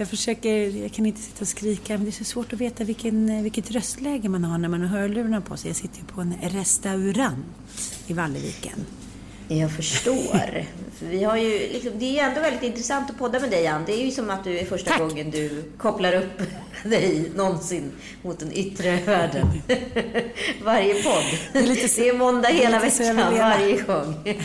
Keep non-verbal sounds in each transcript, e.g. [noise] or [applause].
Jag försöker, jag kan inte sitta och skrika, men det är så svårt att veta vilken, eh, vilket röstläge man har när man har hörlurarna på sig. Jag sitter ju på en restaurant i Valleviken. Jag förstår. För Vi har ju liksom, det är ju ändå väldigt intressant att podda med dig, Ann. Det är ju som att du är första Tack. gången du kopplar upp [laughs] dig någonsin mot den yttre världen. [laughs] Varje podd. Det är är, lite så- måndag hela lite så veckan, varje gång. [laughs]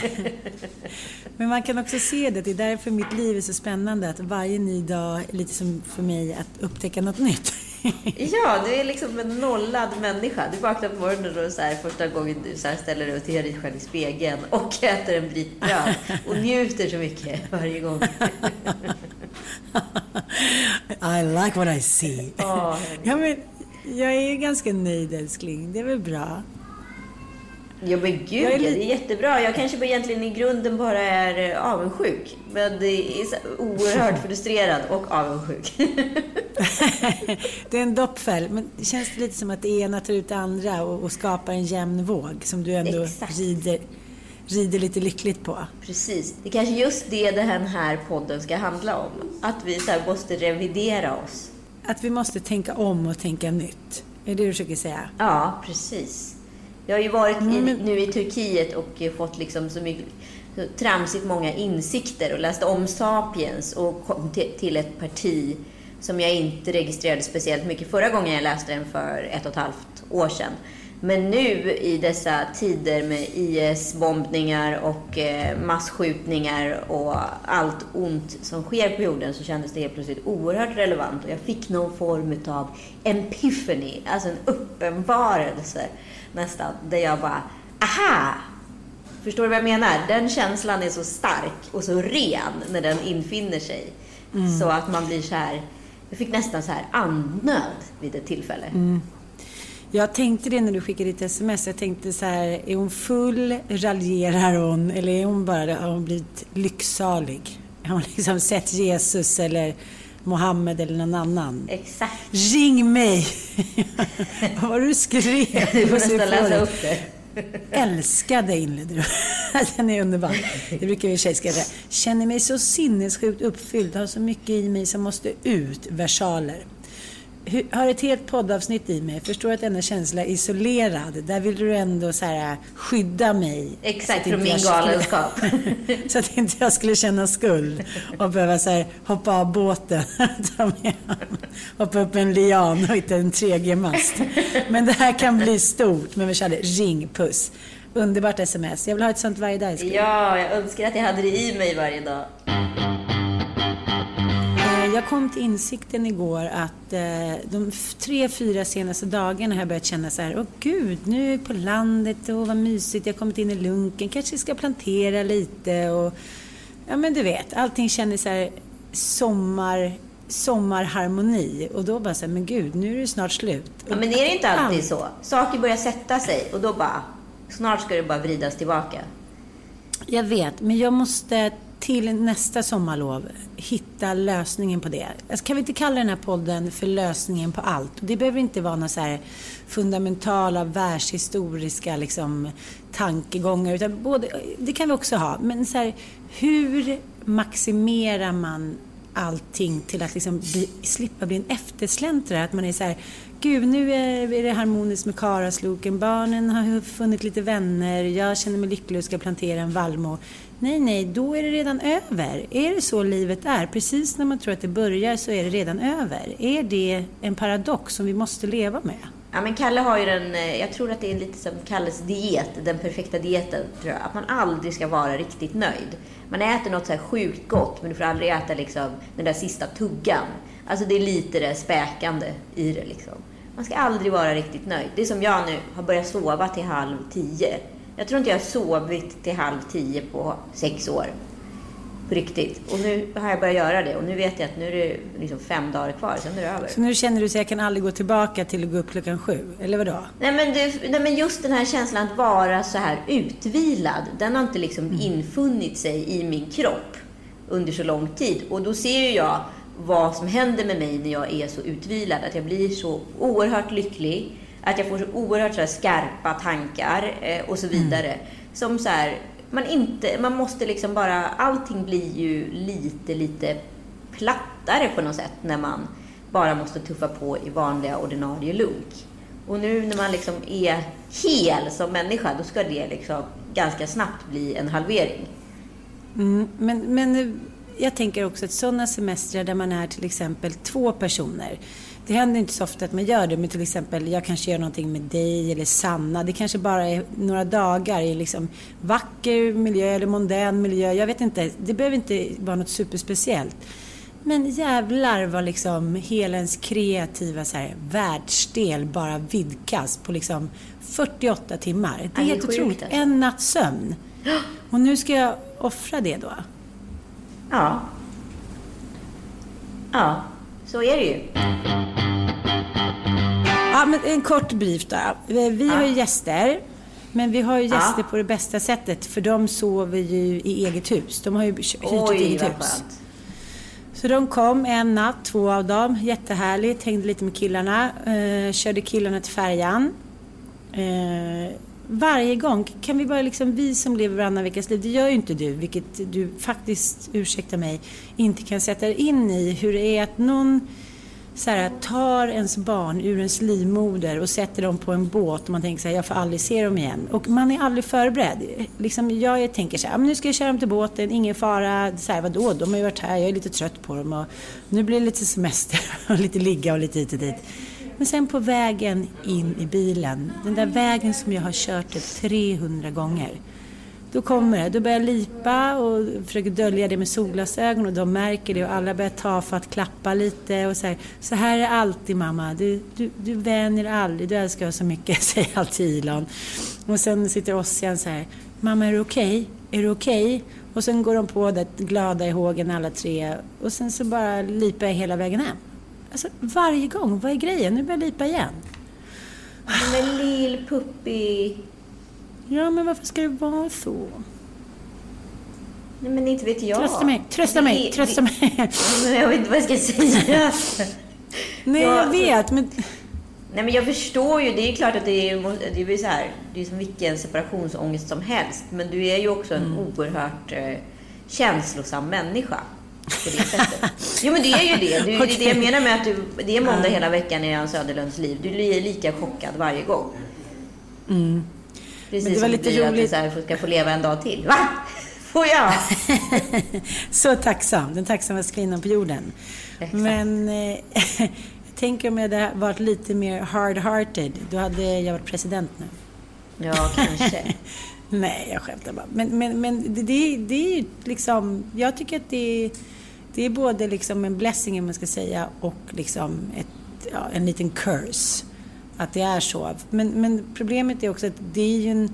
Men man kan också se det, det är därför mitt liv är så spännande, att varje ny dag är lite som för mig att upptäcka något nytt. Ja, du är liksom en nollad människa. Du vaknar på morgonen och så här, första gången du så här ställer dig och tittar dig själv i spegeln och äter en bit bröd och njuter så mycket varje gång. I like what I see. Ja, Ja, men jag är ju ganska nöjd älskling, det är väl bra? Ja men gud, Jag är lite- det är jättebra. Jag kanske egentligen i grunden bara är eh, avundsjuk. Men det är oerhört frustrerad och avundsjuk. [laughs] det är en doppfäll, men det känns lite som att det ena tar ut det andra och, och skapar en jämn våg som du ändå Exakt. rider, rider lite lyckligt på. Precis. Det är kanske just det den här podden ska handla om. Att vi så måste revidera oss. Att vi måste tänka om och tänka nytt. Är det du försöker säga? Ja, precis. Jag har ju varit i, Mm, nu i Turkiet och fått liksom så mycket så tramsigt många insikter och läst om Sapiens och kom till, ett parti som jag inte registrerade speciellt mycket förra gången jag läste den för ett och ett halvt år sedan. Men nu i dessa tider med IS-bombningar och eh, masskjutningar och allt ont som sker på jorden så kändes det helt plötsligt oerhört relevant och jag fick någon form av epiphany, alltså en uppenbarelse nästan, där jag bara, aha! Förstår du vad jag menar? Den känslan är så stark och så ren när den infinner sig. Så att man blir så här, jag fick nästan så här andnöd vid ett tillfälle. Jag tänkte det när du skickade ditt sms. Jag tänkte så här, är hon full, raljerar hon eller är hon bara, har hon blivit lycksalig? Har hon liksom sett Jesus eller Mohammed eller någon annan? Exakt. Ring mig! [laughs] Vad var det du skrev? Du får nästan läsa upp det. Älskade inledde du. [laughs] Den är underbar. Det brukar vi tjejer säga. Känner mig så sinnessjukt uppfylld, har så mycket i mig som måste ut. Versaler. Har ett helt poddavsnitt i mig. Förstår att denna känsla är isolerad. Där vill du ändå så här, skydda mig. Exakt, från min galenskap. [laughs] så att inte jag skulle känna skuld och behöva så här, hoppa av båten. [laughs] Hoppa upp en lian och hitta en 3G-mast. Men det här kan bli stort. Men vi körde ring, puss. Underbart sms. Jag vill ha ett sånt varje dag. Ja, jag önskar att jag hade det i mig varje dag. Jag kom till insikten igår att eh, de tre, fyra senaste dagarna har jag börjat känna så här, åh gud, nu är jag på landet och vad mysigt, jag har kommit in i lunken, kanske ska plantera lite och ja men du vet, allting känner så här sommar, sommarharmoni och då bara så här, men gud, nu är det snart slut. Ja, men är det inte alltid Allt. så? Saker börjar sätta sig och då bara, Snart ska det bara vridas tillbaka. Jag vet, men jag måste till nästa sommarlov hitta lösningen på det. Alltså, kan vi inte kalla den här podden för lösningen på allt? Det behöver inte vara några så här fundamentala världshistoriska liksom, tankegångar. Utan både, det kan vi också ha. Men så här, hur maximerar man allting till att liksom bli, slippa bli en eftersläntrare? Att man är så här, gud nu är det harmoniskt med karasloken, barnen har funnit lite vänner, jag känner mig lycklig och ska plantera en vallmo. Nej, nej, då är det redan över. Är det så livet är? Precis när man tror att det börjar så är det redan över. Är det en paradox som vi måste leva med? Ja, men Kalle har ju den, eh, jag tror att det är lite som Kalles diet, den perfekta dieten, tror jag. Att man aldrig ska vara riktigt nöjd. Man äter något så här sjukt gott, men du får aldrig äta liksom den där sista tuggan. Alltså det är lite det späkande i det liksom. Man ska aldrig vara riktigt nöjd. Det är som jag nu, har börjat sova till halv tio. Jag tror inte jag har sovit till halv tio på sex år. På riktigt. Och nu har jag börjat göra det. Och nu vet jag att nu är det liksom fem dagar kvar, sen är det över. Så nu känner du att jag kan aldrig gå tillbaka till att gå upp klockan sju? Eller vadå? Nej men, du, nej men just den här känslan att vara så här utvilad, den har inte liksom mm. infunnit sig i min kropp under så lång tid. Och då ser ju jag vad som händer med mig när jag är så utvilad. Att jag blir så oerhört lycklig. Att jag får så oerhört så skarpa tankar eh, och så vidare. Mm. Som så här, man inte, man måste liksom bara, allting blir ju lite, lite plattare på något sätt när man bara måste tuffa på i vanliga ordinarie lunk. Och nu när man liksom är hel som människa, då ska det liksom ganska snabbt bli en halvering. Mm, men, men jag tänker också att sådana semestrar där man är till exempel två personer. Det händer inte så ofta att man gör det, men till exempel jag kanske gör någonting med dig eller Sanna. Det kanske bara är några dagar i liksom vacker miljö eller mondän miljö. Jag vet inte, det behöver inte vara något superspeciellt. Men jävlar vad liksom hela ens kreativa så här, världsdel bara vidgas på liksom 48 timmar. Det är helt otroligt. Alltså. En natts sömn. Och nu ska jag offra det då. Ja. Ja, så är det ju. Ja, men en kort brief då. Vi har ju gäster. Men vi har ju gäster på det bästa sättet för de sover ju i eget hus. De har ju hyrt ett eget hus. Skönt. Så de kom en natt, två av dem. Jättehärligt. Hängde lite med killarna. Eh, körde killarna till färjan. Eh, varje gång kan vi bara liksom, vi som lever varannan veckas liv, det gör ju inte du, vilket du faktiskt, ursäkta mig, inte kan sätta dig in i hur det är att någon så här, tar ens barn ur ens livmoder och sätter dem på en båt och man tänker så här, jag får aldrig se dem igen. Och man är aldrig förberedd. Liksom, jag tänker så här, nu ska jag köra dem till båten, ingen fara. Så här, vadå, de har ju varit här, jag är lite trött på dem och nu blir det lite semester [laughs] och lite ligga och lite hit och dit. Men sen på vägen in i bilen, den där vägen som jag har kört 300 gånger. Då kommer det, då börjar jag lipa och försöker dölja det med solglasögon och de märker det och alla börjar ta för att klappa lite och säger så här är alltid mamma, du, du, du vänjer aldrig, du älskar oss så mycket, [laughs] säger alltid Elon. Och sen sitter Ossian så här, mamma är du okej? Okay? Är du okej? Okay? Och sen går de på det glada i hågen alla tre och sen så bara lipar jag hela vägen hem. Alltså varje gång, vad är grejen? Nu börjar jag lipa igen. Men lill Puppi. Ja, men varför ska det vara så? Nej, men inte vet jag. Trösta mig, trösta mig, trösta det, mig. Men [laughs] jag vet inte vad jag ska säga. Nej, jag vet, men... Nej, men jag förstår ju. Det är klart att det är, det är så här, det är som vilken separationsångest som helst. Men du är ju också en mm. oerhört eh, känslosam människa på det sättet. Jo, men det är ju det. Du, okay. Det jag [laughs] menar med att du, det är måndag hela veckan i Jan Söderlunds liv. Du är lika chockad varje gång. Mm. Precis men det var som lite roligt. att du så ska få leva en dag till. Va? [laughs] Får jag? [laughs] så tacksam. Den tacksammaste kvinnan på jorden. Exakt. Men eh, [laughs] tänker om jag hade varit lite mer hard-hearted, då hade jag varit president nu. Ja, kanske. Nej, jag skämtar bara. Men, men, men det, det, det är liksom... Jag tycker att det, det är både liksom en blessing, om man ska säga, och liksom ett, ja, en liten curse. Att det är så. Men, men problemet är också att det är ju en...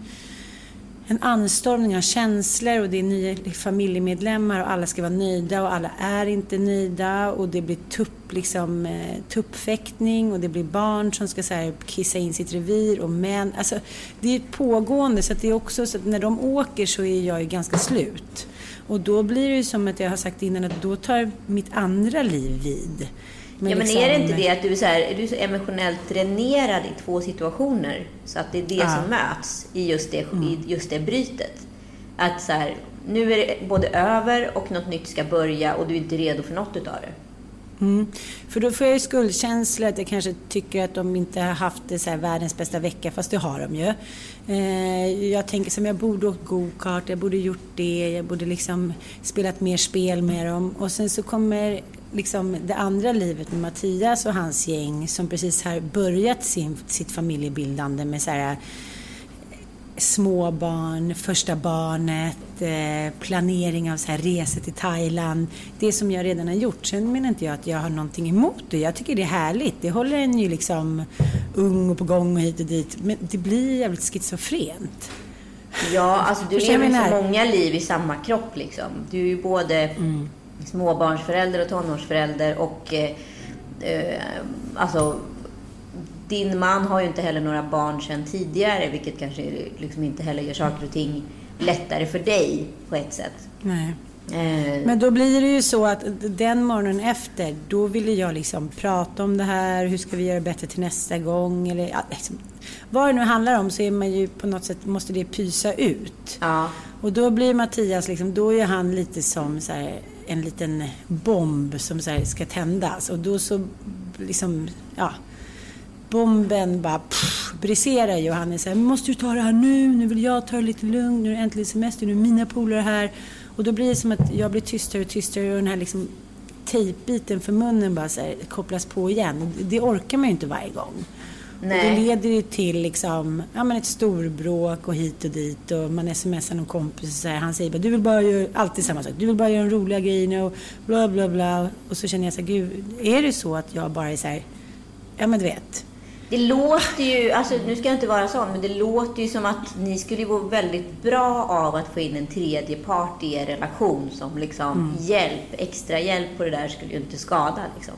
en anstormning av känslor och det är nya familjemedlemmar och alla ska vara nöjda och alla är inte nöjda och det blir tupp, liksom, eh, tuppfäktning och det blir barn som ska så här, kissa in sitt revir och män. Alltså, det är pågående så att det är också så att när de åker så är jag ju ganska slut. Och då blir det ju som att jag har sagt innan att då tar mitt andra liv vid. Men ja, men liksom... är det inte det att du är så, här, är du så emotionellt dränerad i två situationer? Så att det är det ja. som möts i just det, mm. i just det brytet. Att så här, nu är det både över och något nytt ska börja och du är inte redo för något utav det. Mm. För då får jag ju skuldkänsla att jag kanske tycker att de inte har haft det så här världens bästa vecka, fast det har de ju. Eh, jag tänker som jag borde åkt go-kart, jag borde gjort det, jag borde liksom spelat mer spel med dem. Och sen så kommer liksom det andra livet med Mattias och hans gäng som precis har börjat sin, sitt familjebildande med så här småbarn, första barnet, eh, planering av så här resor till Thailand. Det som jag redan har gjort. Sen menar inte jag att jag har någonting emot det. Jag tycker det är härligt. Det håller en ju liksom ung och på gång och hit och dit. Men det blir jävligt schizofrent. Ja, alltså du lever ju så många liv i samma kropp liksom. Du är ju både mm. Småbarnsförälder och tonårsförälder och eh, eh, alltså din man har ju inte heller några barn sedan tidigare, vilket kanske liksom inte heller gör saker och ting lättare för dig på ett sätt. Nej. Eh. Men då blir det ju så att den morgonen efter, då ville jag liksom prata om det här, hur ska vi göra bättre till nästa gång? Eller, ja, liksom, vad det nu handlar om så är man ju på något sätt, måste det pysa ut. Ja. Och då blir Mattias, liksom, då är han lite som så här, en liten bomb som så här, ska tändas. Och då så, liksom, ja bomben bara pff, briserar ju och han är så här, måste du ta det här nu? Nu vill jag ta det lite lugnt. Nu är det äntligen semester. Nu är mina polare här. Och då blir det som att jag blir tystare och tystare och den här liksom tejpbiten för munnen bara så här, kopplas på igen. Det orkar man ju inte varje gång. Nej. Och då leder det till liksom, ja, men ett storbråk och hit och dit och man smsar någon kompis och här, han säger bara du vill bara göra, alltid samma sak, du vill bara göra de roliga grejerna och bla bla bla. Och så känner jag så här, gud, är det så att jag bara är så här, ja men du vet, det låter ju, alltså nu ska jag inte vara sån, men det låter ju som att ni skulle vara väldigt bra av att få in en tredje part i er relation som liksom mm. hjälp, extra hjälp på det där skulle ju inte skada liksom.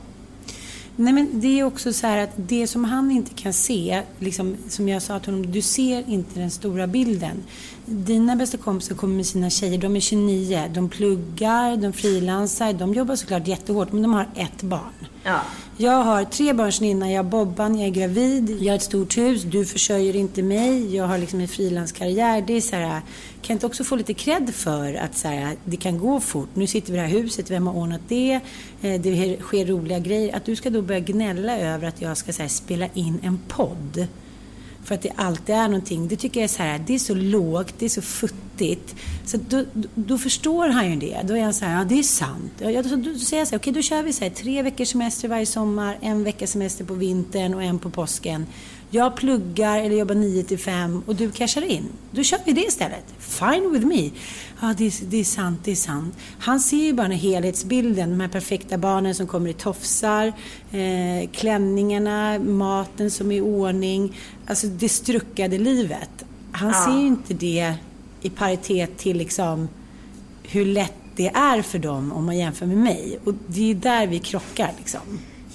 Nej men det är också så här att det som han inte kan se, liksom, som jag sa till honom, du ser inte den stora bilden. Dina bästa kompisar kommer med sina tjejer, de är 29, de pluggar, de frilansar, de jobbar såklart jättehårt men de har ett barn. Ja. Jag har tre barn sedan innan. Jag har Bobban, jag är gravid, jag har ett stort hus, du försörjer inte mig, jag har liksom en frilanskarriär. Det är så här, kan jag inte också få lite cred för att så här, det kan gå fort? Nu sitter vi i det här huset, vem har ordnat det? Eh, det sker roliga grejer. Att du ska då börja gnälla över att jag ska så här, spela in en podd för att det alltid är någonting. Det tycker jag är så här, det är så lågt, det är så futtigt. Så då, då förstår han ju det. Då är han så här, ja det är sant. Ja, då, då säger jag så här, okej då kör vi så här, tre veckors semester varje sommar, en veckas semester på vintern och en på påsken. Jag pluggar eller jobbar 9 till 5 och du cashar in. Då kör vi det istället. Fine with me. Ja, det det är sant, det är sant. Han ser ju bara den helhetsbilden. De här perfekta barnen som kommer i tofsar, eh, klänningarna, maten som är i ordning. Alltså det struckade livet. Han ja. ser ju inte det i paritet till liksom hur lätt det är för dem om man jämför med mig. Och det är där vi krockar liksom.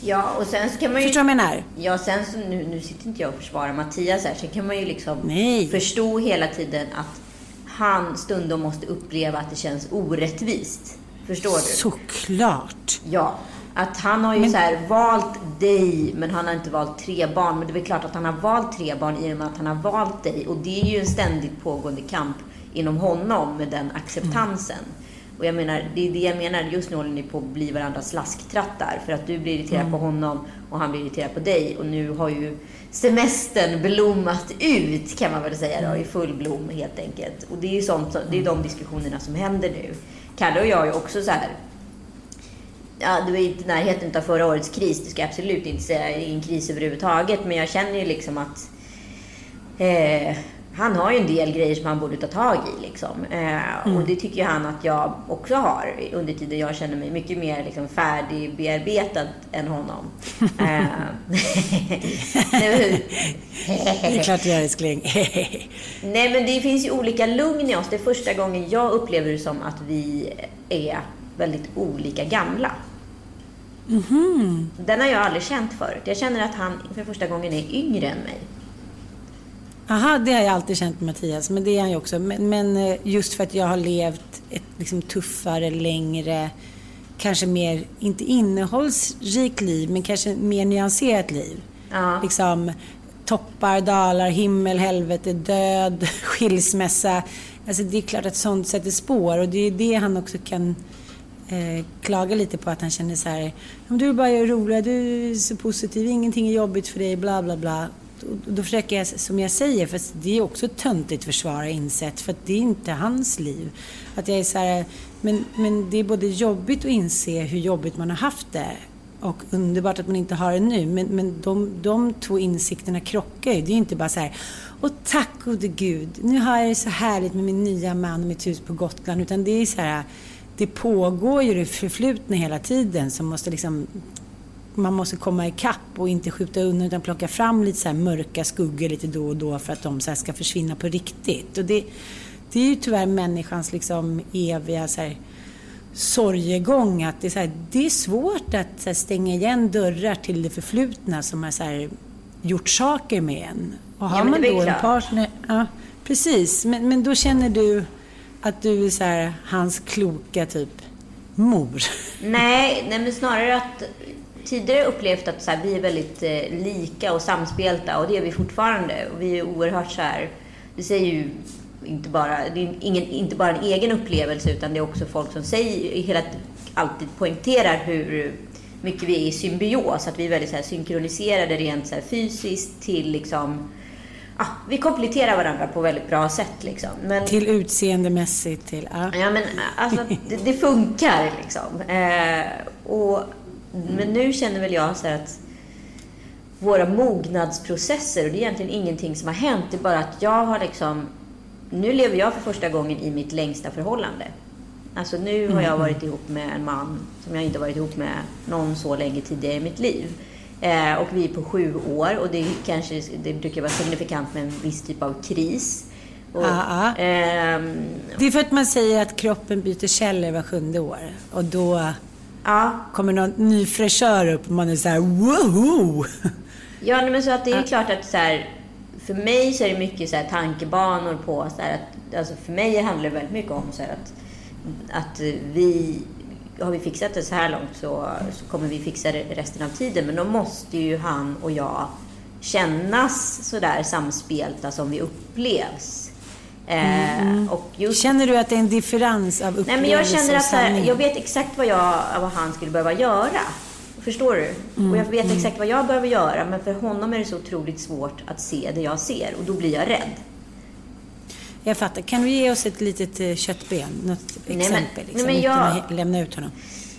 Ja, och sen så kan man ju... Förstår du vad jag menar? Ja, sen så, nu, nu sitter inte jag och försvarar Mattias här. Sen kan man ju liksom Nej. förstå hela tiden att han stundom måste uppleva att det känns orättvist. Förstår du? Såklart! Ja. Att han har ju men... så här, valt dig, men han har inte valt tre barn. Men det är väl klart att han har valt tre barn i och med att han har valt dig. Och det är ju en ständigt pågående kamp inom honom med den acceptansen. Mm. Och jag menar, det är det jag menar. Just nu håller ni på att bli varandras slasktrattar. För att du blir irriterad mm. på honom och han blir irriterad på dig. Och nu har ju semestern blommat ut, kan man väl säga då, i full blom helt enkelt. Och det är, sånt, det är de diskussionerna som händer nu. Kalle och jag är också så här Ja, du är inte i närheten av förra årets kris. Det ska jag absolut inte säga är en kris överhuvudtaget. Men jag känner ju liksom att eh, han har ju en del grejer som han borde ta tag i. Liksom. Eh, mm. Och det tycker han att jag också har under tiden jag känner mig mycket mer liksom, färdigbearbetad än honom. [laughs] eh, [laughs] det är klart du gör älskling. [laughs] Nej men det finns ju olika lugn i oss. Det är första gången jag upplever det som att vi är väldigt olika gamla. Mm -hmm. Den har jag aldrig känt förut. Jag känner att han för första gången är yngre än mig. Aha, det har jag alltid känt med Mattias, men det är han ju också. Men, men eh, just för att jag har levt ett liksom, tuffare, längre, kanske mer, inte innehållsrikt liv, men kanske mer nyanserat liv. Ja. Liksom toppar, dalar, himmel, helvete, död, [laughs] skilsmässa. Alltså det är klart att sånt sätter spår och det är det han också kan eh, klaga lite på att han känner så här, om du bara gör roliga, du är så positiv, ingenting är jobbigt för dig, bla bla bla då försöker jag, som jag säger, för det är också ett töntigt försvar har insett, för det är inte hans liv. Att jag är så här, men, men det är både jobbigt att inse hur jobbigt man har haft det och underbart att man inte har det nu. Men, men de, de två insikterna krockar ju. Det är ju inte bara så här, och tack gode gud, nu har jag det så härligt med min nya man och mitt hus på Gotland. Utan det är så här, det pågår ju det förflutna hela tiden som måste liksom man måste komma ikapp och inte skjuta undan utan plocka fram lite så mörka skuggor lite då och då för att de så ska försvinna på riktigt. Och det, det är ju tyvärr människans liksom eviga så här, sorgegång. Att det, är så här, det är svårt att här, stänga igen dörrar till det förflutna som har så här, gjort saker med en. Och har ja, man då en partner... Ja, precis. Men, men då känner du att du är så hans kloka typ mor? [laughs] Nej, nej men snarare att tidigare upplevt att så här, vi är väldigt eh, lika och samspelta och det är vi fortfarande. Och vi är oerhört så här, det säger ju inte bara, det är ingen, inte bara en egen upplevelse utan det är också folk som säger, hela, alltid poängterar hur mycket vi är i symbios. Att vi är väldigt så här, synkroniserade rent så här, fysiskt till liksom Ah, vi kompletterar varandra på väldigt bra sätt. Liksom. Men, till utseendemässigt, till... Ah. Ja, men alltså, det, det funkar liksom. Eh, och men nu känner väl jag så att våra mognadsprocesser, och det är egentligen ingenting som har hänt, det är bara att jag har liksom... Nu lever jag för första gången i mitt längsta förhållande. Alltså nu har jag mm. varit ihop med en man som jag inte varit ihop med någon så länge tidigare i mitt liv. Eh, och vi är på sju år och det, kanske, det brukar vara signifikant med en viss typ av kris. Och, ah, ah. Ehm, det är för att man säger att kroppen byter källor var sjunde år. Och då Ja. Kommer någon ny fräschör upp och man är så här woho! [laughs] Ja, men så att det är klart att så här, för mig så är det mycket så här, tankebanor på så här, att, alltså för mig handlar det väldigt mycket om så här, att, att vi har vi fixat det så här långt så, så kommer vi fixa det resten av tiden. Men då måste ju han och jag kännas sådär samspelta som vi upplevs. Mm. Just... Känner du att det är en differens av upplevelse Nej, men jag känner att här, jag vet exakt vad, jag, vad han skulle behöva göra. Förstår du? Mm. Och jag vet mm. exakt vad jag behöver göra, men för honom är det så otroligt svårt att se det jag ser och då blir jag rädd. Jag fattar. Kan du ge oss ett litet eh, köttben? Något exempel? Nej, men, liksom, nej, men jag, lämna ut honom.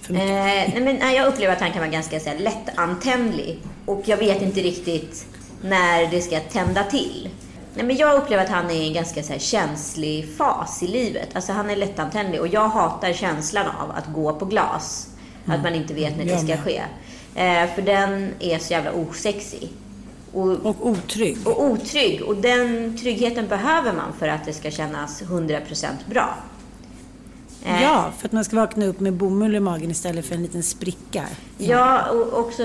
Eh, nej, men, nej, jag upplever att han kan vara ganska så här, lättantändlig. Och jag vet inte riktigt när det ska tända till. Nej, men jag upplever att han är i en ganska så här, känslig fas i livet. Alltså han är lättantändlig och jag hatar känslan av att gå på glas. Mm. Att man inte vet när det ska ske. Eh, för den är så jävla osexig. Och, och otrygg. Och otrygg. Och den tryggheten behöver man för att det ska kännas 100% bra. Eh. Ja, för att man ska vakna upp med bomull i magen istället för en liten spricka. Ja, och också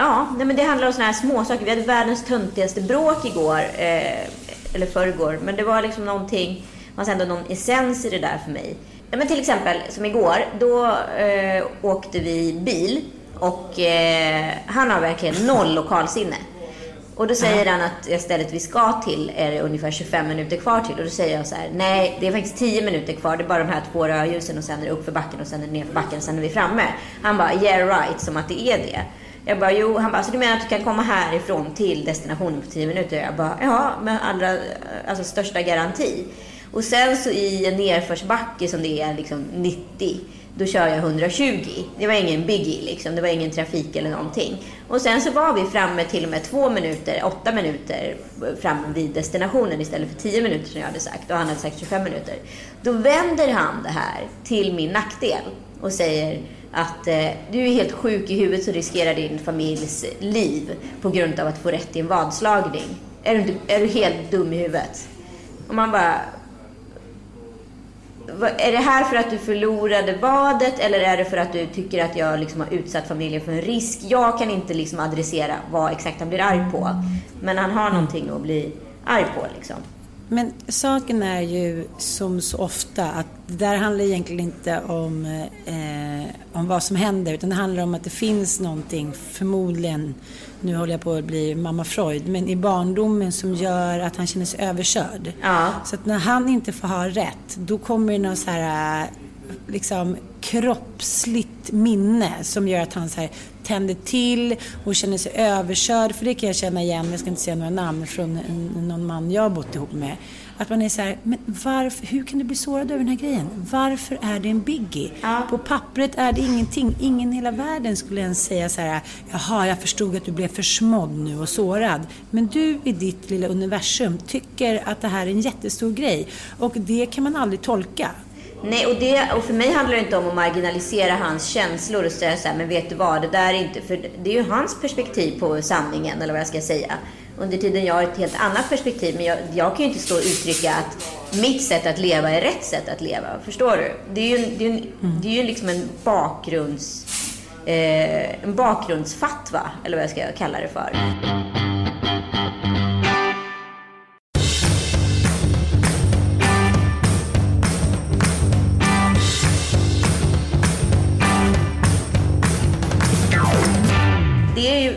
Ja, nej, men det handlar om sådana här småsaker. Vi hade världens töntigaste bråk igår, eh, eller förrgår. Men det var liksom någonting, fanns ändå någon essens i det där för mig. Ja, men till exempel, som igår, då eh, åkte vi bil och eh, han har verkligen noll lokalsinne. Och då säger han att stället vi ska till är det ungefär 25 minuter kvar till. Och då säger jag så här, nej det är faktiskt 10 minuter kvar. Det är bara de här två rödljusen och sen är det upp för backen och sen är det ner för backen och sen är vi framme. Han bara, yeah right, som att det är det. Jag bara, jo. Han bara, så du menar att du kan komma härifrån till destinationen på tio minuter? Jag bara, ja, med allra alltså, största garanti. Och sen så i en nedförsbacke som det är liksom 90, då kör jag 120. Det var ingen biggie liksom, det var ingen trafik eller någonting. Och sen så var vi framme till och med två minuter, åtta minuter fram vid destinationen istället för tio minuter som jag hade sagt och han hade sagt 25 minuter. Då vänder han det här till min nackdel och säger att eh, du är helt sjuk i huvudet så riskerar din familjs liv på grund av att få rätt i en vadslagning. Är du, är du helt dum i huvudet? Och man bara... Är det här för att du förlorade vadet eller är det för att du tycker att jag liksom har utsatt familjen för en risk? Jag kan inte liksom adressera vad exakt han blir arg på. Men han har någonting att bli arg på liksom. Men saken är ju som så ofta att det där handlar egentligen inte om, eh, om vad som händer utan det handlar om att det finns någonting, förmodligen, nu håller jag på att bli mamma Freud, men i barndomen som gör att han känner sig överkörd. Ja. Så att när han inte får ha rätt, då kommer det någon så här liksom kroppsligt minne som gör att han så här tänder till och känner sig överkörd. För det kan jag känna igen, jag ska inte säga några namn, från någon man jag har bott ihop med. Att man är så här, men varför, hur kan du bli sårad över den här grejen? Varför är det en biggie? Ja. På pappret är det ingenting. Ingen i hela världen skulle ens säga så här, jaha, jag förstod att du blev försmådd nu och sårad. Men du i ditt lilla universum tycker att det här är en jättestor grej. Och det kan man aldrig tolka. Nej, och, det, och för mig handlar det inte om att marginalisera hans känslor och säga så här, men vet du vad, det där är inte... För det är ju hans perspektiv på sanningen, eller vad jag ska säga. Under tiden jag har ett helt annat perspektiv, men jag, jag kan ju inte stå och uttrycka att mitt sätt att leva är rätt sätt att leva. Förstår du? Det är ju, det är ju, det är ju liksom en bakgrunds... Eh, en bakgrundsfatwa, eller vad jag ska kalla det för.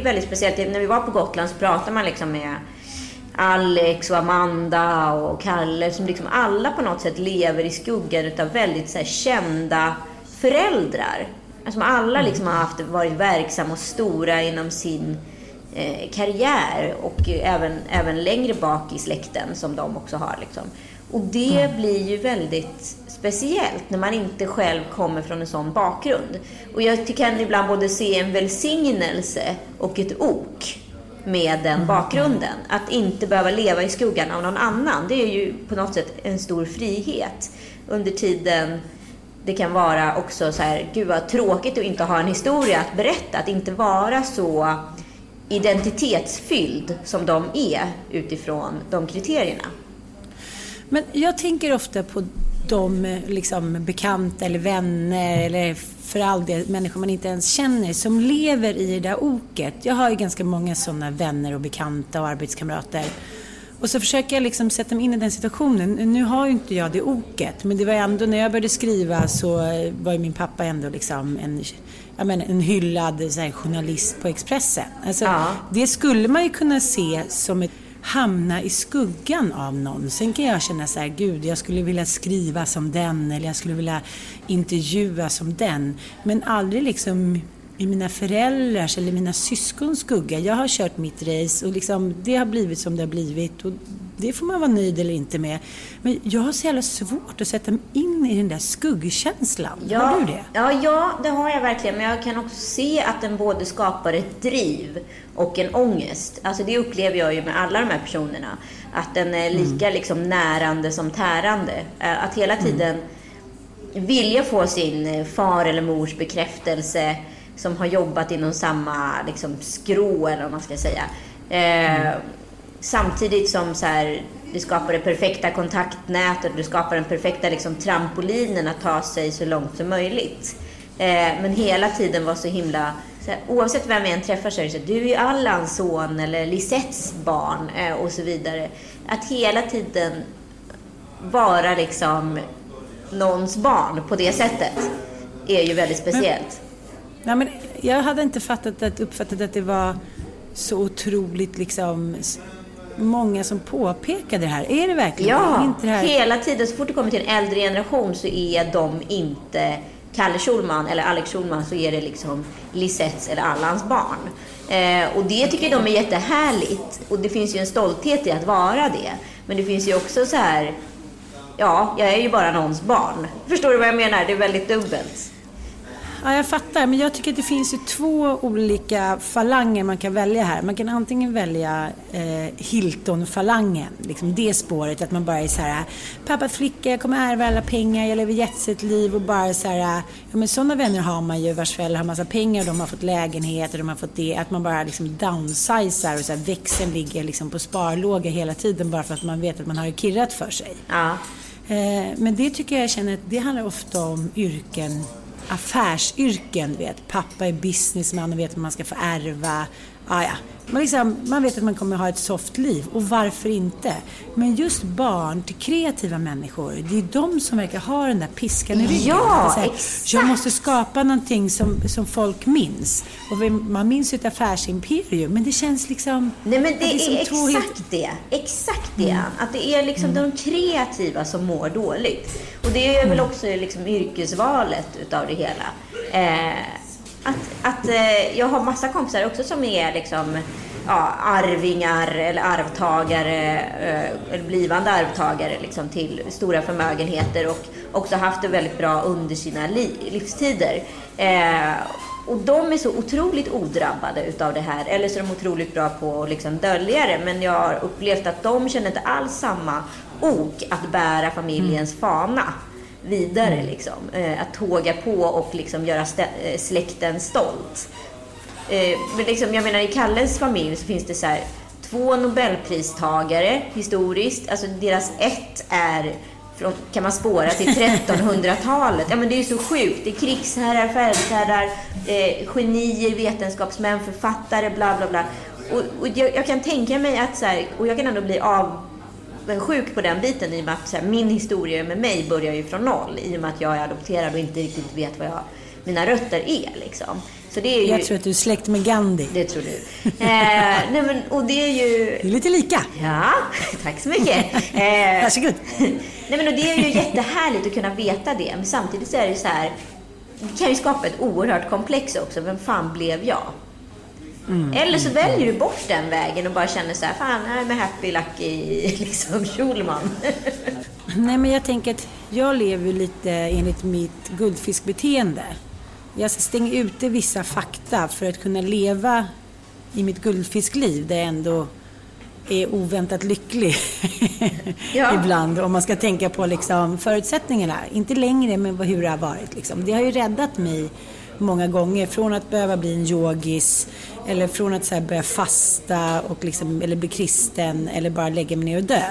Är väldigt speciellt. När vi var på Gotland så pratade man liksom med Alex och Amanda och Kalle som liksom alla på något sätt lever i skuggan utav väldigt så här, kända föräldrar. Alltså alla liksom har haft, varit verksamma och stora inom sin eh, karriär och även, även längre bak i släkten som de också har. Liksom. Och det mm. blir ju väldigt speciellt när man inte själv kommer från en sån bakgrund. Och jag kan ibland både se en välsignelse och ett ok med den mm. bakgrunden. Att inte behöva leva i skuggan av någon annan, det är ju på något sätt en stor frihet. Under tiden det kan vara också så här, gud vad tråkigt att inte ha en historia att berätta, att inte vara så identitetsfylld som de är utifrån de kriterierna. Men jag tänker ofta på de liksom, bekanta eller vänner eller för all del människor man inte ens känner som lever i det där oket. Jag har ju ganska många sådana vänner och bekanta och arbetskamrater. Och så försöker jag liksom sätta mig in i den situationen. Nu har ju inte jag det oket, men det var ändå när jag började skriva så var ju min pappa ändå liksom en, jag menar, en hyllad här, journalist på Expressen. Alltså, ja. Det skulle man ju kunna se som ett hamna i skuggan av någon. Sen kan jag känna så här, gud, jag skulle vilja skriva som den eller jag skulle vilja intervjua som den. Men aldrig liksom i mina föräldrars eller mina syskons skugga. Jag har kört mitt race och liksom, det har blivit som det har blivit. Och det får man vara nöjd eller inte med. Men jag har så jävla svårt att sätta mig in i den där skuggkänslan. Ja, har du det? Ja, ja, det har jag verkligen. Men jag kan också se att den både skapar ett driv och en ångest. Alltså det upplever jag ju med alla de här personerna. Att den är lika mm. liksom närande som tärande. Eh, att hela mm. tiden mm. vilja få sin far eller mors bekräftelse som har jobbat inom samma liksom, skrå, eller vad man ska säga. Eh, mm. Samtidigt som så här, det skapar det perfekta kontaktnätet, det skapar den perfekta liksom, trampolinen att ta sig så långt som möjligt. Eh, men hela tiden var så himla... Så här, oavsett vem jag än träffar så är det så du är Allans son eller Lisettes barn eh, och så vidare. Att hela tiden vara liksom någons barn på det sättet är ju väldigt speciellt. Nej, men jag hade inte fattat att, uppfattat att det var så otroligt liksom många som påpekade det här. Är det verkligen ja, inte det? Ja, hela tiden. Så fort det kommer till en äldre generation så är de inte Kalle Schulman eller Alex Schulman så är det liksom Lisettes eller Allans barn. Eh, och det tycker de är jättehärligt. Och det finns ju en stolthet i att vara det. Men det finns ju också så här ja, jag är ju bara någons barn. Förstår du vad jag menar? Det är väldigt dubbelt. Ja, jag fattar. Men jag tycker att det finns ju två olika falanger man kan välja här. Man kan antingen välja eh, Hilton-falangen, liksom det spåret. Att man bara är så här, pappa, flicka, jag kommer ärva alla pengar, jag lever jetset-liv och bara så här, ja men sådana vänner har man ju vars föräldrar har massa pengar, de har fått lägenheter, de har fått det. Att man bara liksom downsizar och så här, växeln ligger liksom på sparlåga hela tiden bara för att man vet att man har kirrat för sig. Ja. Eh, men det tycker jag känner att det handlar ofta om yrken affärsyrken. Vet. Pappa är businessman och vet hur man ska få ärva. Ah, ja. man, liksom, man vet att man kommer ha ett soft liv och varför inte? Men just barn till kreativa människor, det är de som verkar ha den där piskan i ryggen. Ja, här, exakt. Jag måste skapa någonting som, som folk minns. Och man minns ju ett affärsimperium, men det känns liksom... Nej, men det, det är, exakt helt... det. Exakt det. Mm. Att det är liksom mm. de kreativa som mår dåligt. Och det är väl mm. också liksom yrkesvalet utav det hela. Eh, att, att eh, jag har massa kompisar också som är liksom ja, arvingar eller arvtagare, eh, eller blivande arvtagare liksom, till stora förmögenheter och också haft det väldigt bra under sina li livstider. Eh, och de är så otroligt odrabbade utav det här, eller så är de otroligt bra på att liksom dölja det. Men jag har upplevt att de känner inte alls samma ok att bära familjens mm. fana vidare. Mm. Liksom. Eh, att tåga på och liksom göra eh, släkten stolt. Eh, men liksom, jag menar, i Kalles familj så finns det så här, två nobelpristagare historiskt. Alltså deras ett är från, kan man spåra till [laughs] 1300-talet. Ja, men det är ju så sjukt. Det är krigsherrar, fältherrar, eh, genier, vetenskapsmän, författare, bla bla bla. Och, och jag, jag, kan tänka mig att så här, och jag kan ändå bli avundsjuk på den biten i och med att här, min historia med mig börjar ju från noll. I och med att jag är adopterad och inte riktigt vet vad jag, mina rötter är. Liksom. Så det är ju... Jag tror att du är släkt med Gandhi. Det tror du. Eh, [laughs] nej, men, och det är ju... Det är lite lika. Ja, [laughs] tack så mycket. Eh, Varsågod. [laughs] nej, men, och det är ju jättehärligt att kunna veta det. Men samtidigt så är det så här, det kan ju skapa ett oerhört komplex också. Vem fan blev jag? Mm. Eller så väljer du bort den vägen och bara känner så här, fan, jag är happy lucky [laughs] liksom Schulman. [laughs] Nej, men jag tänker att jag lever lite enligt mitt guldfiskbeteende. Jag stänger ute vissa fakta för att kunna leva i mitt guldfiskliv där jag ändå är oväntat lycklig [laughs] ja. ibland. Om man ska tänka på liksom förutsättningarna. Inte längre, men hur det har varit. Liksom. Det har ju räddat mig många gånger från att behöva bli en yogis eller från att så börja fasta och liksom, eller bli kristen eller bara lägga mig ner och dö.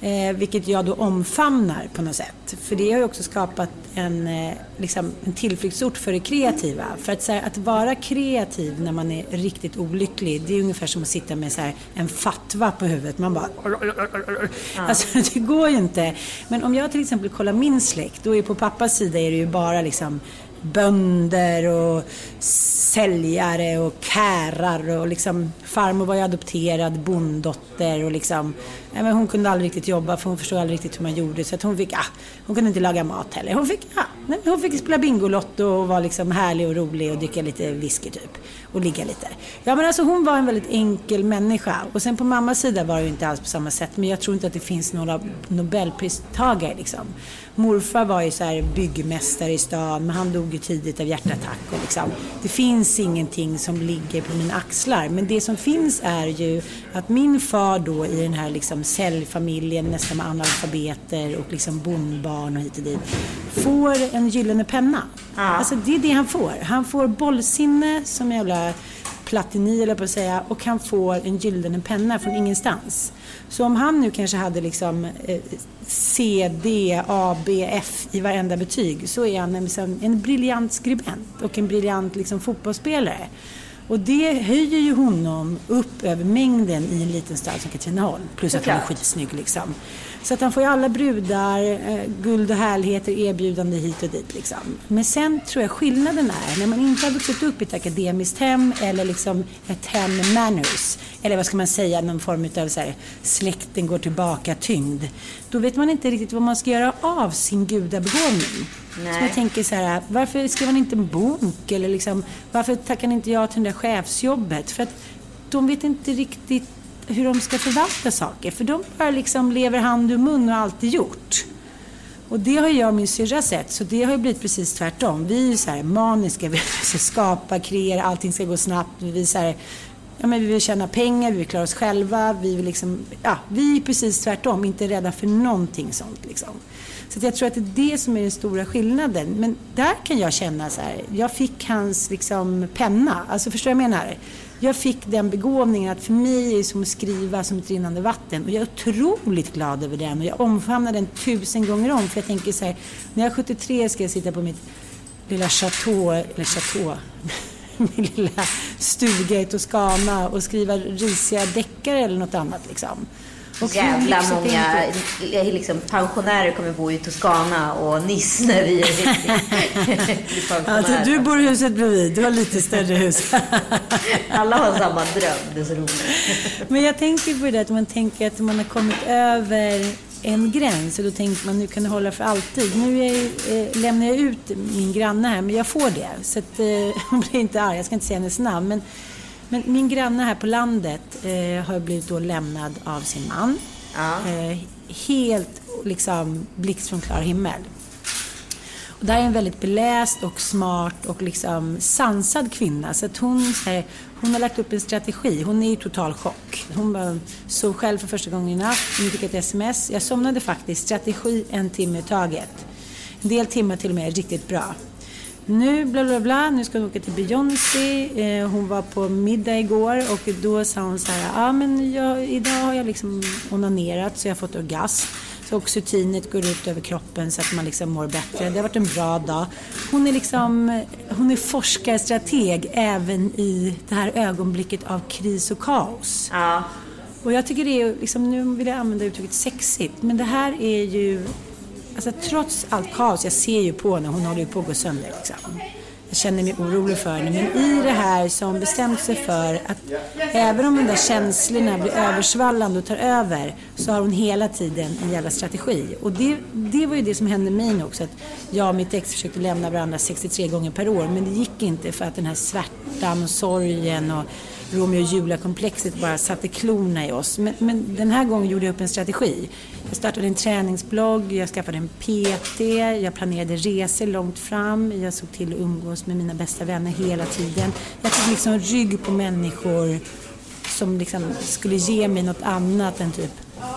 Eh, vilket jag då omfamnar på något sätt. För det har ju också skapat en, eh, liksom, en tillflyktsort för det kreativa. För att, här, att vara kreativ när man är riktigt olycklig, det är ungefär som att sitta med så här, en fatwa på huvudet. Man bara... Ja. Alltså, [laughs] det går ju inte. Men om jag till exempel kollar min släkt, då är på pappas sida är det ju bara liksom bönder och säljare och kärar och liksom farmor var ju adopterad bonddotter och liksom Nej, men hon kunde aldrig riktigt jobba för hon förstod aldrig riktigt hur man gjorde så att hon fick, ah, hon kunde inte laga mat heller. Hon fick, ah, ja, hon fick spela Bingolotto och vara liksom härlig och rolig och dricka lite whisky typ och ligga lite. Ja men alltså hon var en väldigt enkel människa och sen på mammas sida var det ju inte alls på samma sätt men jag tror inte att det finns några nobelpristagare liksom. Morfar var ju så här byggmästare i stan men han dog ju tidigt av hjärtattack och liksom, det finns ingenting som ligger på mina axlar men det som finns är ju att min far då i den här liksom säljfamiljen nästan med analfabeter och liksom bondbarn och hit och dit får en gyllene penna. Ja. Alltså det är det han får. Han får bollsinne som jävla platini eller på att säga och han får en gyllene penna från ingenstans. Så om han nu kanske hade liksom eh, C, D, A, B, F i varenda betyg så är han liksom en briljant skribent och en briljant liksom, fotbollsspelare. Och det höjer ju honom upp över mängden i en liten stad som Katrineholm. Plus att han är skitsnygg liksom. Så att han får ju alla brudar, eh, guld och härligheter erbjudande hit och dit. Liksom. Men sen tror jag skillnaden är när man inte har vuxit upp i ett akademiskt hem eller liksom ett hem med manners. Eller vad ska man säga, någon form av så här, släkten går tillbaka tyngd. Då vet man inte riktigt vad man ska göra av sin gudabegåvning. Nej. Så jag tänker så här, varför skrev man inte en bok? Eller liksom, varför tackar inte jag till det där chefsjobbet? För att de vet inte riktigt hur de ska förvalta saker. För de bara liksom lever hand ur mun och alltid gjort. Och det har jag och min syrra sett, så det har ju blivit precis tvärtom. Vi är så här maniska, vi [laughs] ska skapa, kreera, allting ska gå snabbt. Vi, är så här, ja, men vi vill tjäna pengar, vi vill klara oss själva. Vi, vill liksom, ja, vi är precis tvärtom, inte rädda för någonting sånt. Liksom. Så jag tror att det är det som är den stora skillnaden. Men där kan jag känna så här, jag fick hans liksom, penna. Alltså förstår du vad jag menar? Jag fick den begåvningen att för mig är det som att skriva som ett rinnande vatten. Och jag är otroligt glad över den och jag omfamnar den tusen gånger om. För jag tänker så här, när jag är 73 ska jag sitta på mitt lilla chateau, eller chateau, [laughs] min lilla stuga i Toscana och skriva risiga deckare eller något annat liksom. Och Jävla många liksom, pensionärer kommer bo i Toscana och Nice [laughs] när vi blir [laughs] pensionärer. du bor i huset bredvid, du har lite större hus. [laughs] Alla har samma dröm, det är så roligt. Men jag tänker på det att man tänker att man har kommit över en gräns och då tänker man nu kan det hålla för alltid. Nu är, eh, lämnar jag ut min granne här, men jag får det. Så att, eh, hon blir inte arg, jag ska inte säga hennes namn. Men men min granne här på landet eh, har blivit då lämnad av sin man. Ja. Eh, helt liksom blixt från klar himmel. Och där är en väldigt beläst och smart och liksom sansad kvinna. Så att hon, här, hon har lagt upp en strategi. Hon är i total chock. Hon bara sov själv för första gången i natt. Nu fick ett sms. Jag somnade faktiskt. Strategi en timme i taget. En del timmar till och med riktigt bra nu bla bla bla, nu ska hon åka till Beyoncé. Eh, hon var på middag igår och då sa hon så här, ja ah, men jag, idag har jag liksom onanerat så jag har fått orgasm. Så oxytinet går ut över kroppen så att man liksom mår bättre. Det har varit en bra dag. Hon är liksom, hon är forskarstrateg även i det här ögonblicket av kris och kaos. Ja. Och jag tycker det är, liksom, nu vill jag använda uttrycket sexigt, men det här är ju Alltså trots allt kaos, jag ser ju på henne, hon håller ju på att gå sönder liksom. Jag känner mig orolig för henne. Men i det här så har hon bestämt sig för att även om de där känslorna blir översvallande och tar över så har hon hela tiden en jävla strategi. Och det, det var ju det som hände mig nu också. Att jag och mitt ex försökte lämna varandra 63 gånger per år men det gick inte för att den här svärtan och sorgen och Romeo och Julia-komplexet bara satte klorna i oss. Men, men, den här gången gjorde jag upp en strategi. Jag startade en träningsblogg, jag skaffade en PT, jag planerade resor långt fram, jag såg till att umgås med mina bästa vänner hela tiden. Jag tog liksom rygg på människor som liksom skulle ge mig något annat än typ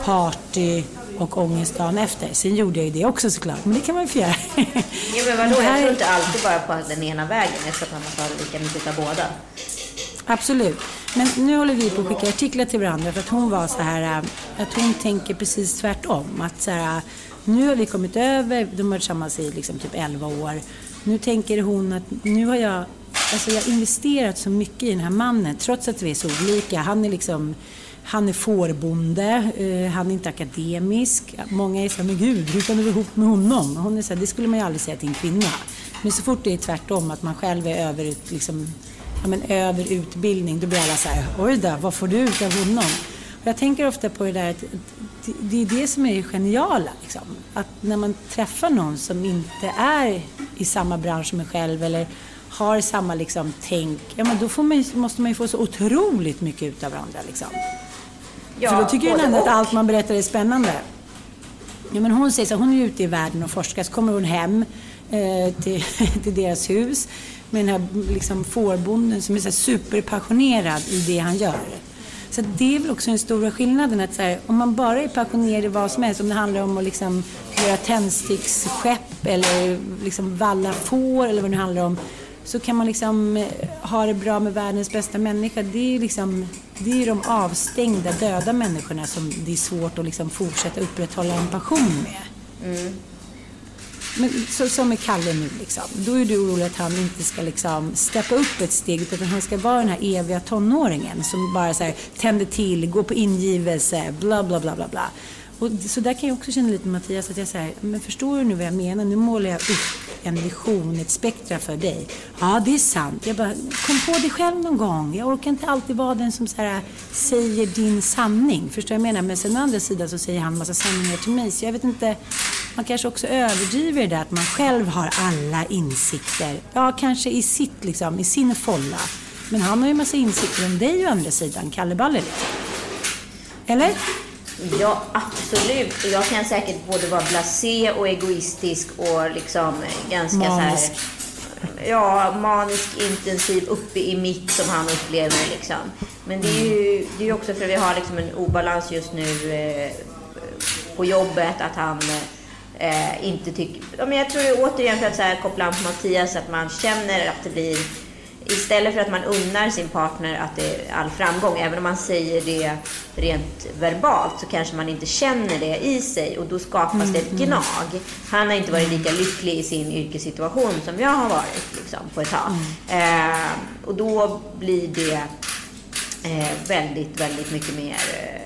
party och ångest dagen efter. Sen gjorde jag ju det också såklart, men det kan man ju få göra. Jo men vadå, jag tror inte alltid bara på den ena vägen. Jag tror att man måste ha lika mycket av båda. Absolut. Men nu håller vi på att skicka artiklar till varandra för att hon var så här, äh, att hon tänker precis tvärtom. Att så här, äh, nu har vi kommit över, de har varit tillsammans i liksom typ 11 år. Nu tänker hon att nu har jag, alltså jag har investerat så mycket i den här mannen trots att vi är så olika. Han är liksom han är fårbonde, eh, han är inte akademisk. Många är så här, men gud, hur kan du vara ihop med honom? Hon är såhär, det skulle man ju aldrig säga till en kvinna. Men så fort det är tvärtom, att man själv är över, liksom, ja, men över utbildning, då blir alla så här, oj då, vad får du ut av honom? Och jag tänker ofta på det där att det är det som är det geniala. Liksom. Att när man träffar någon som inte är i samma bransch som en själv eller har samma liksom, tänk, ja men då man, måste man ju få så otroligt mycket ut av varandra. Liksom. Ja, För då tycker ju den att allt man berättar är spännande. Ja, men hon säger så hon är ute i världen och forskar, så kommer hon hem Eh, till, [laughs] till deras hus med den här liksom, fårbonden som är så superpassionerad i det han gör. Så det är väl också den stora skillnaden att så här, om man bara är passionerad i vad som helst, om det handlar om att liksom göra tändsticksskepp eller liksom valla får eller vad det handlar om, så kan man liksom ha det bra med världens bästa människa. Det är liksom, det är de avstängda, döda människorna som det är svårt att liksom fortsätta upprätthålla en passion med. Mm. Men så, som med Kalle nu liksom. Då är du orolig att han inte ska liksom steppa upp ett steg utan han ska vara den här eviga tonåringen som bara så här, tänder till, går på ingivelse, bla bla bla bla bla. Och så där kan jag också känna lite Mattias, att jag säger, men förstår du nu vad jag menar? Nu målar jag upp en vision, ett spektra för dig. Ja, det är sant. Jag bara, kom på det själv någon gång. Jag orkar inte alltid vara den som så här, säger din sanning. Förstår du vad jag menar? Men sen å andra sidan så säger han en massa sanningar till mig. Så jag vet inte, man kanske också överdriver det där att man själv har alla insikter. Ja, kanske i sitt liksom, i sin folla. Men han har ju massa insikter om dig å andra sidan, Kalle Balle liksom. Eller? Ja, absolut. Och jag kan säkert både vara blasé och egoistisk och liksom ganska Manisk. så här... Ja, manisk, intensiv, uppe i mitt som han upplever liksom. Men det är ju det är också för att vi har liksom en obalans just nu eh, på jobbet, att han eh, inte tycker... Ja, men jag tror det återigen för att så här, koppla an på Mattias, att man känner att det blir istället för att man unnar sin partner att det är all framgång, även om man säger det rent verbalt, så kanske man inte känner det i sig och då skapas det ett gnag. Han har inte varit lika lycklig i sin yrkessituation som jag har varit liksom, på ett tag. Eh, och då blir det eh, väldigt, väldigt mycket mer eh,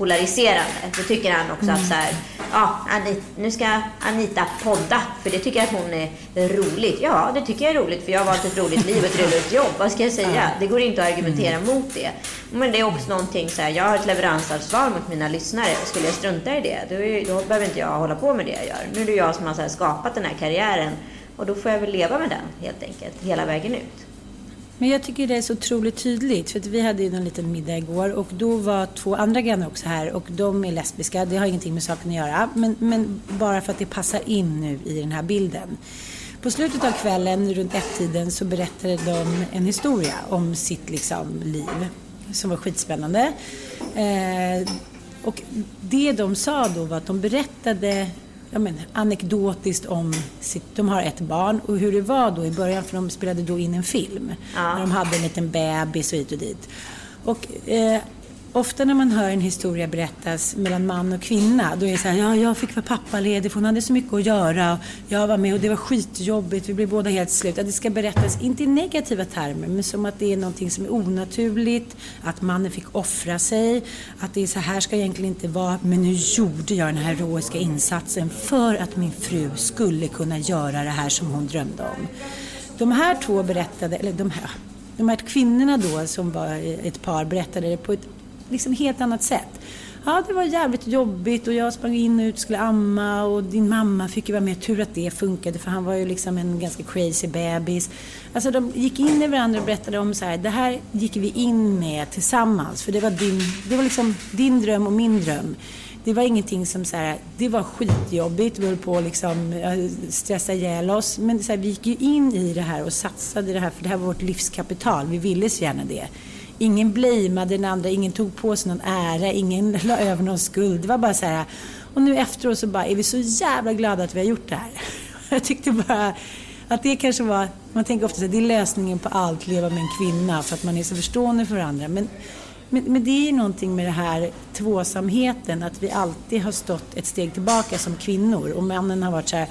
polariserande. Då tycker han också att så här, ja, Anita, nu ska Anita podda, för det tycker jag att hon är roligt. Ja, det tycker jag är roligt, för jag har valt ett roligt liv och ett roligt [laughs] jobb. Vad ska jag säga? Det går inte att argumentera mot det. Men det är också någonting så här, jag har ett leveransansvar mot mina lyssnare. Skulle jag strunta i det, då, är, då behöver inte jag hålla på med det jag gör. Nu är det jag som har skapat den här karriären och då får jag väl leva med den helt enkelt, hela vägen ut. Men jag tycker det är så otroligt tydligt. För att vi hade ju en liten middag igår och då var två andra grannar också här och de är lesbiska. Det har ingenting med saken att göra. Men, men bara för att det passar in nu i den här bilden. På slutet av kvällen, runt ett-tiden, så berättade de en historia om sitt liksom, liv. Som var skitspännande. Eh, och det de sa då var att de berättade ja, men, anekdotiskt om sitt, de har ett barn och hur det var då i början för de spelade då in en film. Ja. När de hade en liten bebis och hit och dit. Och eh, ofta när man hör en historia berättas mellan man och kvinna då är det så här, ja jag fick vara pappaledig för hon hade så mycket att göra. Jag var med och det var skitjobbigt, vi blev båda helt slut. Att det ska berättas, inte i negativa termer, men som att det är någonting som är onaturligt, att mannen fick offra sig, att det är så här ska egentligen inte vara, men nu gjorde jag den här heroiska insatsen för att min fru skulle kunna göra det här som hon drömde om. De här två berättade, eller de här, de här kvinnorna då som var ett par berättade det på ett liksom helt annat sätt. Ja, det var jävligt jobbigt och jag sprang in och ut och skulle amma och din mamma fick ju vara med. Tur att det funkade för han var ju liksom en ganska crazy bebis. Alltså de gick in i varandra och berättade om så här, det här gick vi in med tillsammans för det var din, det var liksom din dröm och min dröm. Det var ingenting som så här, det var skitjobbigt, vi höll på att liksom eh, stressa ihjäl oss. Men så här, vi gick ju in i det här och satsade i det här för det här var vårt livskapital. Vi ville så gärna det. Ingen blameade den andra, ingen tog på sig någon ära, ingen [laughs] la över någon skuld. Det var bara så här, och nu efteråt så bara är vi så jävla glada att vi har gjort det här. [laughs] Jag tyckte bara att det kanske var, man tänker ofta att det är lösningen på allt, leva med en kvinna, för att man är så förstående för varandra. Men, men, men det är ju någonting med det här tvåsamheten, att vi alltid har stått ett steg tillbaka som kvinnor och männen har varit så här,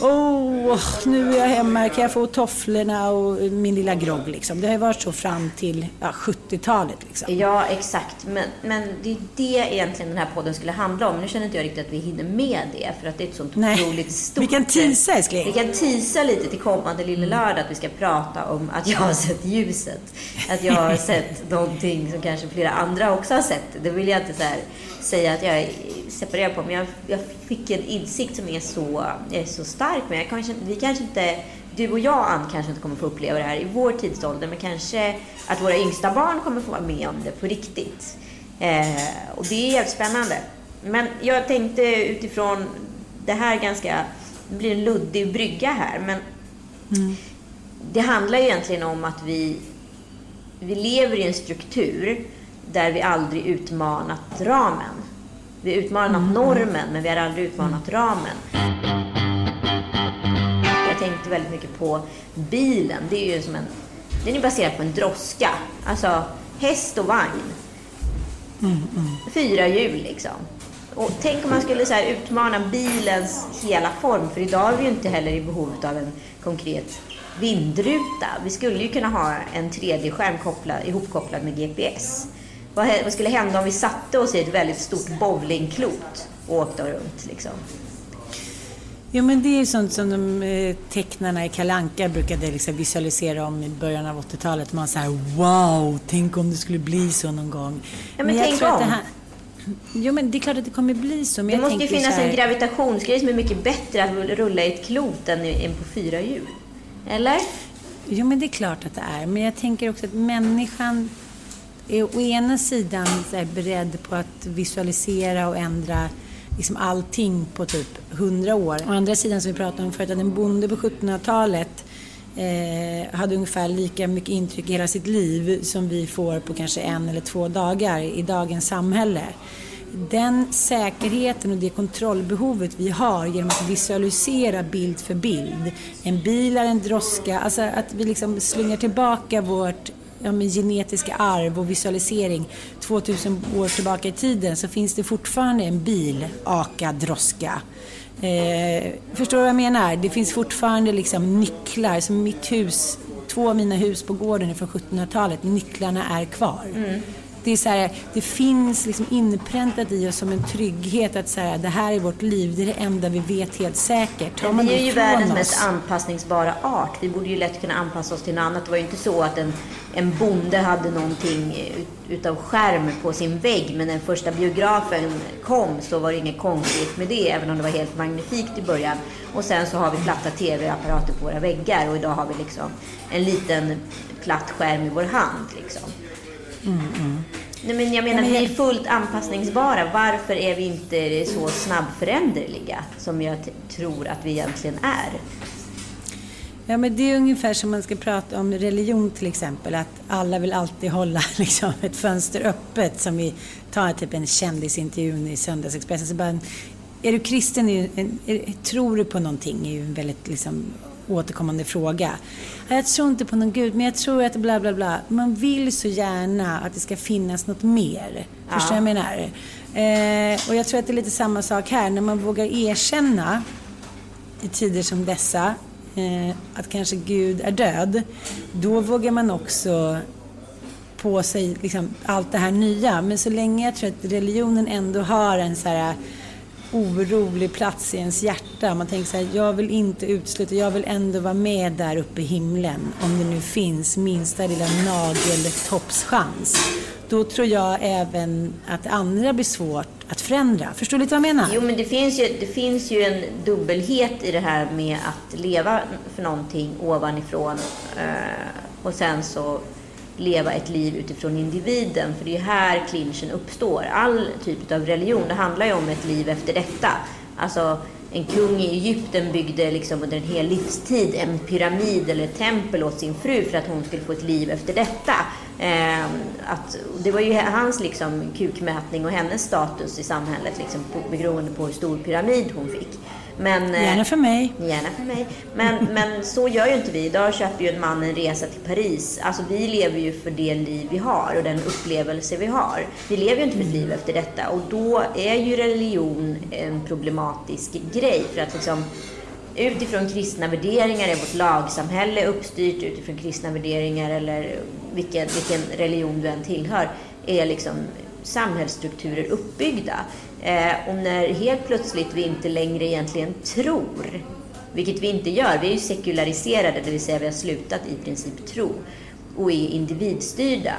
åh, nu är jag hemma, kan jag få tofflorna och min lilla grogg liksom. Det har ju varit så fram till ja, 70-talet liksom. Ja, exakt. Men, men det är det egentligen den här podden skulle handla om. Nu känner inte jag riktigt att vi hinner med det, för att det är ett sånt Nej. otroligt stort... Vi kan teasa, älskling. Vi kan teasa lite till kommande lille lördag, att vi ska prata om att jag har sett ljuset. Att jag har sett någonting som kanske flera andra också har sett. Det vill jag inte säga att jag är separerad på, men jag, jag fick en insikt som är så, är så stark. Men jag kanske, vi kanske inte, du och jag Ann, kanske inte kommer få uppleva det här i vår tidsålder, men kanske att våra yngsta barn kommer få vara med om det på riktigt. Eh, och det är jävligt spännande. Men jag tänkte utifrån det här ganska, det blir en luddig brygga här, men det handlar ju egentligen om att vi, vi lever i en struktur där vi aldrig utmanat ramen. Vi har utmanat normen, men vi har aldrig utmanat ramen. Jag tänkte väldigt mycket på bilen. Det är ju som en, den är baserad på en droska. Alltså häst och vagn. Fyra hjul liksom. Och tänk om man skulle så utmana bilens hela form. För idag är vi ju inte heller i behov av en konkret vindruta. Vi skulle ju kunna ha en 3D-skärm kopplad, ihopkopplad med GPS. Vad, vad skulle hända om vi satte oss i ett väldigt stort bowlingklot och åkte runt liksom? Ja men det är sånt som de eh, tecknarna i Kalanka brukade liksom visualisera om i början av 80-talet. Man säger wow, tänk om det skulle bli så någon gång. Ja, men jag tänk om. här, Jo men det är klart att det kommer bli så. Men Det måste ju finnas här, en gravitationsgrej som är mycket bättre att rulla i ett klot än, än på fyra hjul. Eller? Jo men det är klart att det är. Men jag tänker också att människan är å ena sidan är beredd på att visualisera och ändra liksom allting på typ 100 år. Å andra sidan som vi pratade om förut, att en bonde på 1700-talet eh, hade ungefär lika mycket intryck i hela sitt liv som vi får på kanske en eller två dagar i dagens samhälle. Den säkerheten och det kontrollbehovet vi har genom att visualisera bild för bild. En bil är en droska, alltså att vi liksom slungar tillbaka vårt ja, men genetiska arv och visualisering 2000 år tillbaka i tiden så finns det fortfarande en bil, aka droska. Eh, förstår du vad jag menar? Det finns fortfarande liksom nycklar. Som mitt hus, två av mina hus på gården är från 1700-talet. Nycklarna är kvar. Mm. Det, är så här, det finns liksom inpräntat i oss som en trygghet att så här, det här är vårt liv, det är det enda vi vet helt säkert. Tar vi är ju världens oss... mest anpassningsbara art. Vi borde ju lätt kunna anpassa oss till något annat. Det var ju inte så att en, en bonde hade någonting utav skärm på sin vägg. Men när första biografen kom så var det inget konstigt med det, även om det var helt magnifikt i början. Och sen så har vi platta tv-apparater på våra väggar och idag har vi liksom en liten platt skärm i vår hand. Liksom. Mm, mm. Nej, men jag menar, vi är fullt anpassningsbara. Varför är vi inte så snabbföränderliga som jag tror att vi egentligen är? Ja, men det är ungefär som man ska prata om religion till exempel. Att alla vill alltid hålla [laughs] liksom, ett fönster öppet. Som vi tar typ en kändisintervju i Söndagsexpressen. Så bara, är du kristen, är, är, tror du på någonting? är ju en väldigt liksom, återkommande fråga. Jag tror inte på någon gud, men jag tror att bla bla bla. Man vill så gärna att det ska finnas något mer. Ja. Förstår du vad jag menar? Eh, och jag tror att det är lite samma sak här. När man vågar erkänna i tider som dessa eh, att kanske Gud är död. Då vågar man också på sig liksom, allt det här nya. Men så länge jag tror att religionen ändå har en så här orolig plats i ens hjärta. Man tänker så här, jag vill inte utesluta, jag vill ändå vara med där uppe i himlen. Om det nu finns minsta lilla nageltoppschans. Då tror jag även att andra blir svårt att förändra. Förstår du lite vad jag menar? Jo, men det finns, ju, det finns ju en dubbelhet i det här med att leva för någonting ovanifrån eh, och sen så leva ett liv utifrån individen. För det är här clinchen uppstår. All typ av religion, det handlar ju om ett liv efter detta. Alltså, en kung i Egypten byggde liksom under en hel livstid en pyramid eller ett tempel åt sin fru för att hon skulle få ett liv efter detta. Eh, att, det var ju hans liksom, kukmätning och hennes status i samhället liksom, på, beroende på hur stor pyramid hon fick. Men, eh, gärna för mig. Gärna för mig. Men, men så gör ju inte vi. Idag köper ju en man en resa till Paris. Alltså vi lever ju för det liv vi har och den upplevelse vi har. Vi lever ju inte för ett liv efter detta. Och då är ju religion en problematisk grej. För att liksom utifrån kristna värderingar är vårt lagsamhälle uppstyrt utifrån kristna värderingar eller vilken, vilken religion du än tillhör, är liksom samhällsstrukturer uppbyggda. Eh, och när helt plötsligt vi inte längre egentligen tror, vilket vi inte gör, vi är ju sekulariserade, det vill säga vi har slutat i princip tro och är individstyrda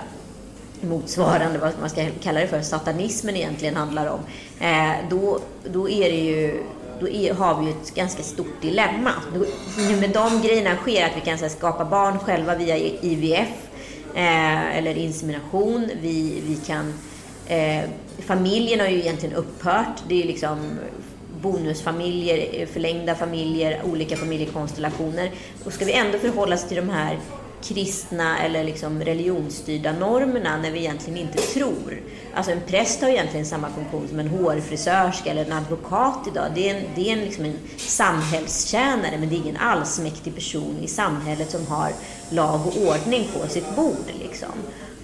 motsvarande vad man ska kalla det för, satanismen egentligen handlar om, eh, då, då är det ju då är, har vi ju ett ganska stort dilemma. Då, [laughs] med de grejerna sker att vi kan här, skapa barn själva via IVF eh, eller insemination. Vi, vi kan Eh, familjen har ju egentligen upphört. Det är liksom bonusfamiljer, eh, förlängda familjer, olika familjekonstellationer. Och ska vi ändå förhålla oss till de här kristna eller liksom religionsstyrda normerna när vi egentligen inte tror. Alltså en präst har egentligen samma funktion som en hårfrisörska eller en advokat idag. Det är en, det är en, liksom en samhällstjänare men det är ingen allsmäktig person i samhället som har lag och ordning på sitt bord. Liksom.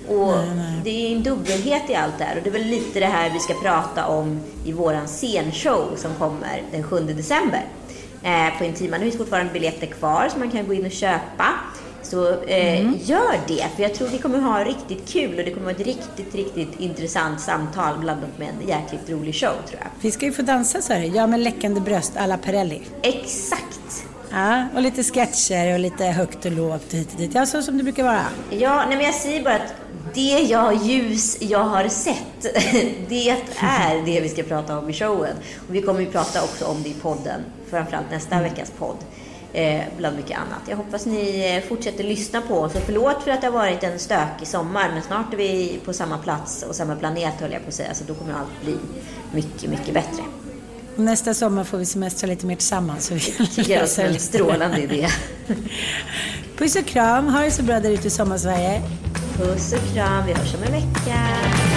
Och nej, nej. Det är en dubbelhet i allt det här. Och det är väl lite det här vi ska prata om i våran scenshow som kommer den 7 december. Eh, på Intima. Nu finns fortfarande biljetter kvar som man kan gå in och köpa. Så eh, mm. gör det, för jag tror vi kommer ha riktigt kul och det kommer vara ett riktigt, riktigt intressant samtal blandat med en jäkligt rolig show tror jag. Vi ska ju få dansa så här, jag med läckande bröst alla Perrelli. Exakt! Ja, och lite sketcher och lite högt och lågt hit och dit. Ja, så som det brukar vara. Ja, nej men jag säger bara att det jag ljus jag har sett, [laughs] det är det vi ska prata om i showen. Och vi kommer ju prata också om det i podden, framförallt nästa mm. veckas podd. Eh, bland mycket annat. Jag hoppas ni eh, fortsätter lyssna på oss och förlåt för att det har varit en stökig sommar men snart är vi på samma plats och samma planet höll jag på att säga så då kommer allt bli mycket, mycket bättre. Nästa sommar får vi semestra lite mer tillsammans. Så vi tycker jag är en strålande idé. [laughs] Puss och kram, ha det så bra där ute i sommarsverige. Puss och kram, vi hörs om en vecka.